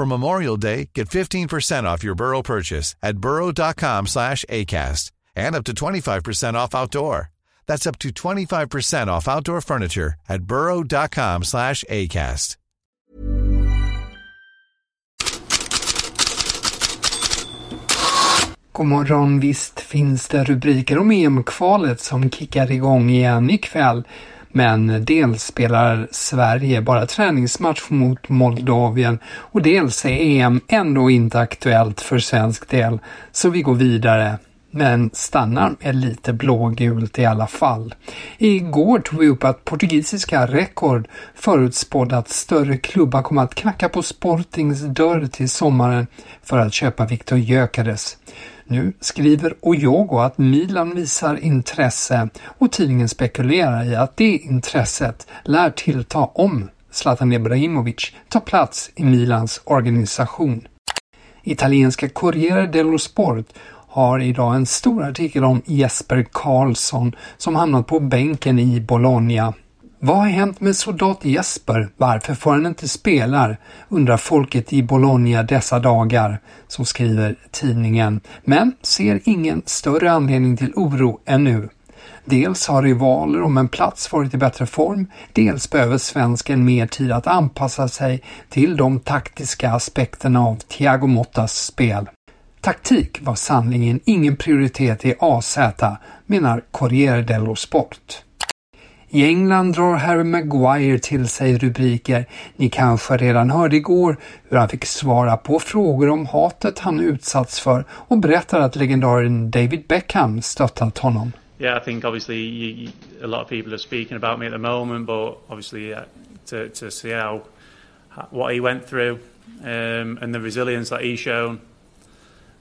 For Memorial Day, get 15% off your Burrow purchase at burrow.com slash ACAST and up to 25% off outdoor. That's up to 25% off outdoor furniture at burrow.com slash ACAST. God morgon, visst finns det rubriker om EM-kvalet som kickar igång igen ikväll. Men dels spelar Sverige bara träningsmatch mot Moldavien och dels är EM ändå inte aktuellt för svensk del, så vi går vidare. Men stannar med lite blågult i alla fall. Igår tog vi upp att portugisiska Rekord förutspådde att större klubbar kommer att knacka på Sportings dörr till sommaren för att köpa Victor Gyökeres. Nu skriver Ojogo att Milan visar intresse och tidningen spekulerar i att det intresset lär tillta om Zlatan Ibrahimovic tar plats i Milans organisation. Italienska Corriere dello Sport har idag en stor artikel om Jesper Karlsson som hamnat på bänken i Bologna. Vad har hänt med soldat Jesper? Varför får han inte spela? undrar folket i Bologna dessa dagar, så skriver tidningen, men ser ingen större anledning till oro ännu. Dels har rivaler om en plats varit i bättre form, dels behöver svensken mer tid att anpassa sig till de taktiska aspekterna av Thiago Mottas spel. Taktik var sanningen ingen prioritet i AZ, menar Corriere dello Sport. I England drar Harry Maguire till sig rubriker. Ni kanske redan hörde igår hur han fick svara på frågor om hatet han utsatts för och berättar att legendaren David Beckham stöttat honom. Yeah, I think obviously you, you, a lot of people are speaking about me at the moment, but obviously yeah, to, to see how what he went through um, and the resilience that he's shown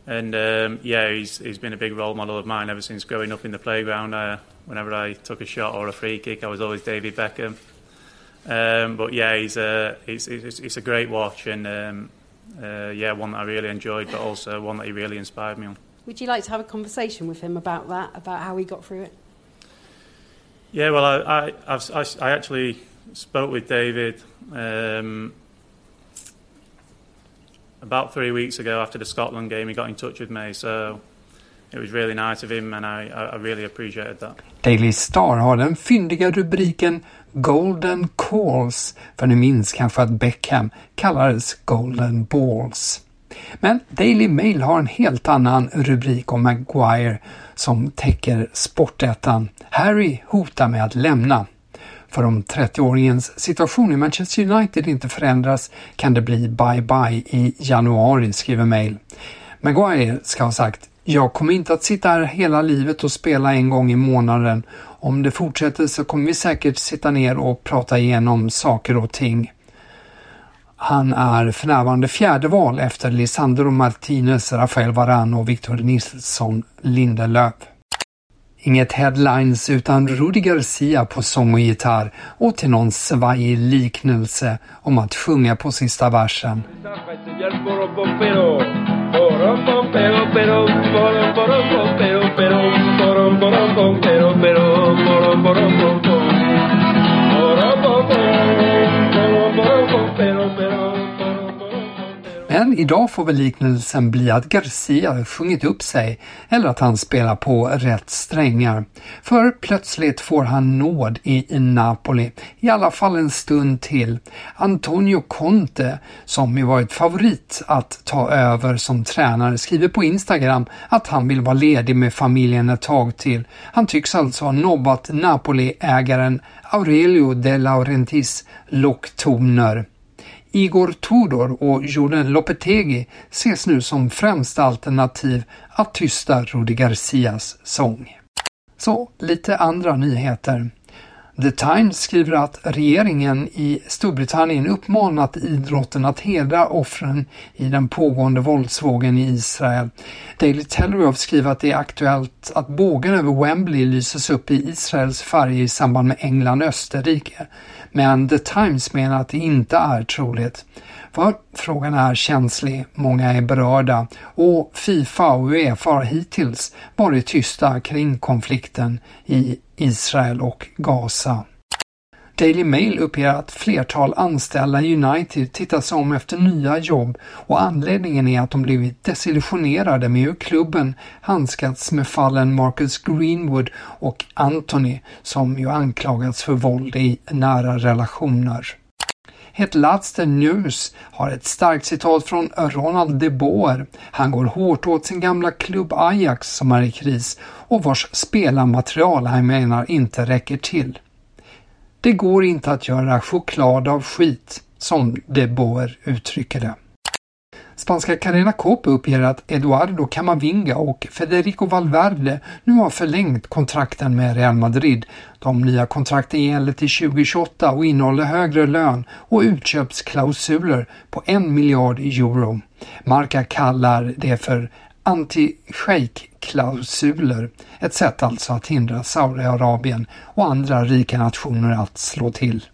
and um, yeah, he's he's been a big role model of mine ever since growing up in the playground. Uh, whenever I took a shot or a free kick, I was always David Beckham. Um, but yeah, he's a he's, he's, it's a great watch and um, uh, yeah, one that I really enjoyed, but also one that he really inspired me on. Would you like to have a conversation with him about that, about how he got through it? Yeah, well, I I, I, I actually spoke with David. Um, about three weeks ago after the Scotland game, he got in touch with me. So it was really nice of him and I, I really appreciated that. Daily Star har den fyndiga rubriken Golden Calls, för ni minns kanske att Beckham kallades Golden Balls. Men Daily Mail har en helt annan rubrik om Maguire som täcker sportettan. Harry hotar med att lämna. För om 30-åringens situation i Manchester United inte förändras kan det bli bye-bye i januari, skriver Mail. Maguire ska ha sagt jag kommer inte att sitta här hela livet och spela en gång i månaden. Om det fortsätter så kommer vi säkert sitta ner och prata igenom saker och ting. Han är för närvarande fjärde val efter Lisandro Martinez, Rafael Varane och Victor Nilsson Lindelöf. Inget headlines utan Rudi Garcia på sång och gitarr och till någon svajig liknelse om att sjunga på sista versen. pero pero pero pero pero Men idag får väl liknelsen bli att Garcia sjungit upp sig eller att han spelar på rätt strängar. För plötsligt får han nåd i Napoli, i alla fall en stund till. Antonio Conte, som ju varit favorit att ta över som tränare, skriver på Instagram att han vill vara ledig med familjen ett tag till. Han tycks alltså ha nobbat Napoli-ägaren Aurelio de Laurentis locktoner. Igor Tudor och Jordan Lopetegi ses nu som främsta alternativ att tysta Rudi Garcias sång. Så, lite andra nyheter. The Times skriver att regeringen i Storbritannien uppmanat idrotten att hedra offren i den pågående våldsvågen i Israel. Daily Telegraph skriver att det är aktuellt att bågen över Wembley lyses upp i Israels färger i samband med England-Österrike. Men The Times menar att det inte är troligt. För frågan är känslig, många är berörda och Fifa och Uefa har hittills varit tysta kring konflikten i Israel och Gaza. Daily Mail uppger att flertal anställda i United tittar sig om efter nya jobb och anledningen är att de blivit desillusionerade med hur klubben handskats med fallen Marcus Greenwood och Anthony som ju anklagats för våld i nära relationer. Het Laatste News har ett starkt citat från Ronald de Boer. Han går hårt åt sin gamla klubb Ajax som är i kris och vars spelarmaterial han menar inte räcker till. Det går inte att göra choklad av skit, som de Boer uttrycker det. Spanska Carena Cope uppger att Eduardo Camavinga och Federico Valverde nu har förlängt kontrakten med Real Madrid. De nya kontrakten gäller till 2028 och innehåller högre lön och utköpsklausuler på en miljard euro. Marca kallar det för anti-shake-klausuler, ett sätt alltså att hindra Saudiarabien och andra rika nationer att slå till.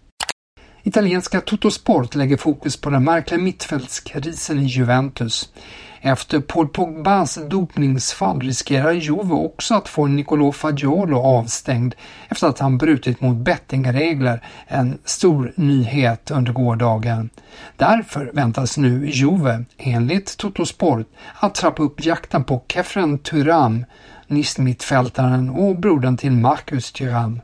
Italienska Totosport lägger fokus på den märkliga mittfältskrisen i Juventus. Efter Paul Pogbas dopningsfall riskerar Juve också att få Nicolo Fagiolo avstängd efter att han brutit mot bettingregler, en stor nyhet under gårdagen. Därför väntas nu Juve, enligt Totosport, att trappa upp jakten på Kefren Turam, Nis-mittfältaren och brodern till Marcus Thuram.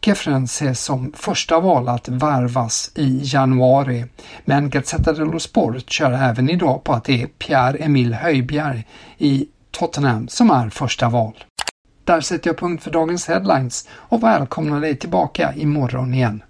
Kefren ses som första val att varvas i januari, men Gazzetta dello Sport kör även idag på att det är Pierre-Emil Höjbjerg i Tottenham som är första val. Där sätter jag punkt för dagens headlines och välkomnar dig tillbaka imorgon igen.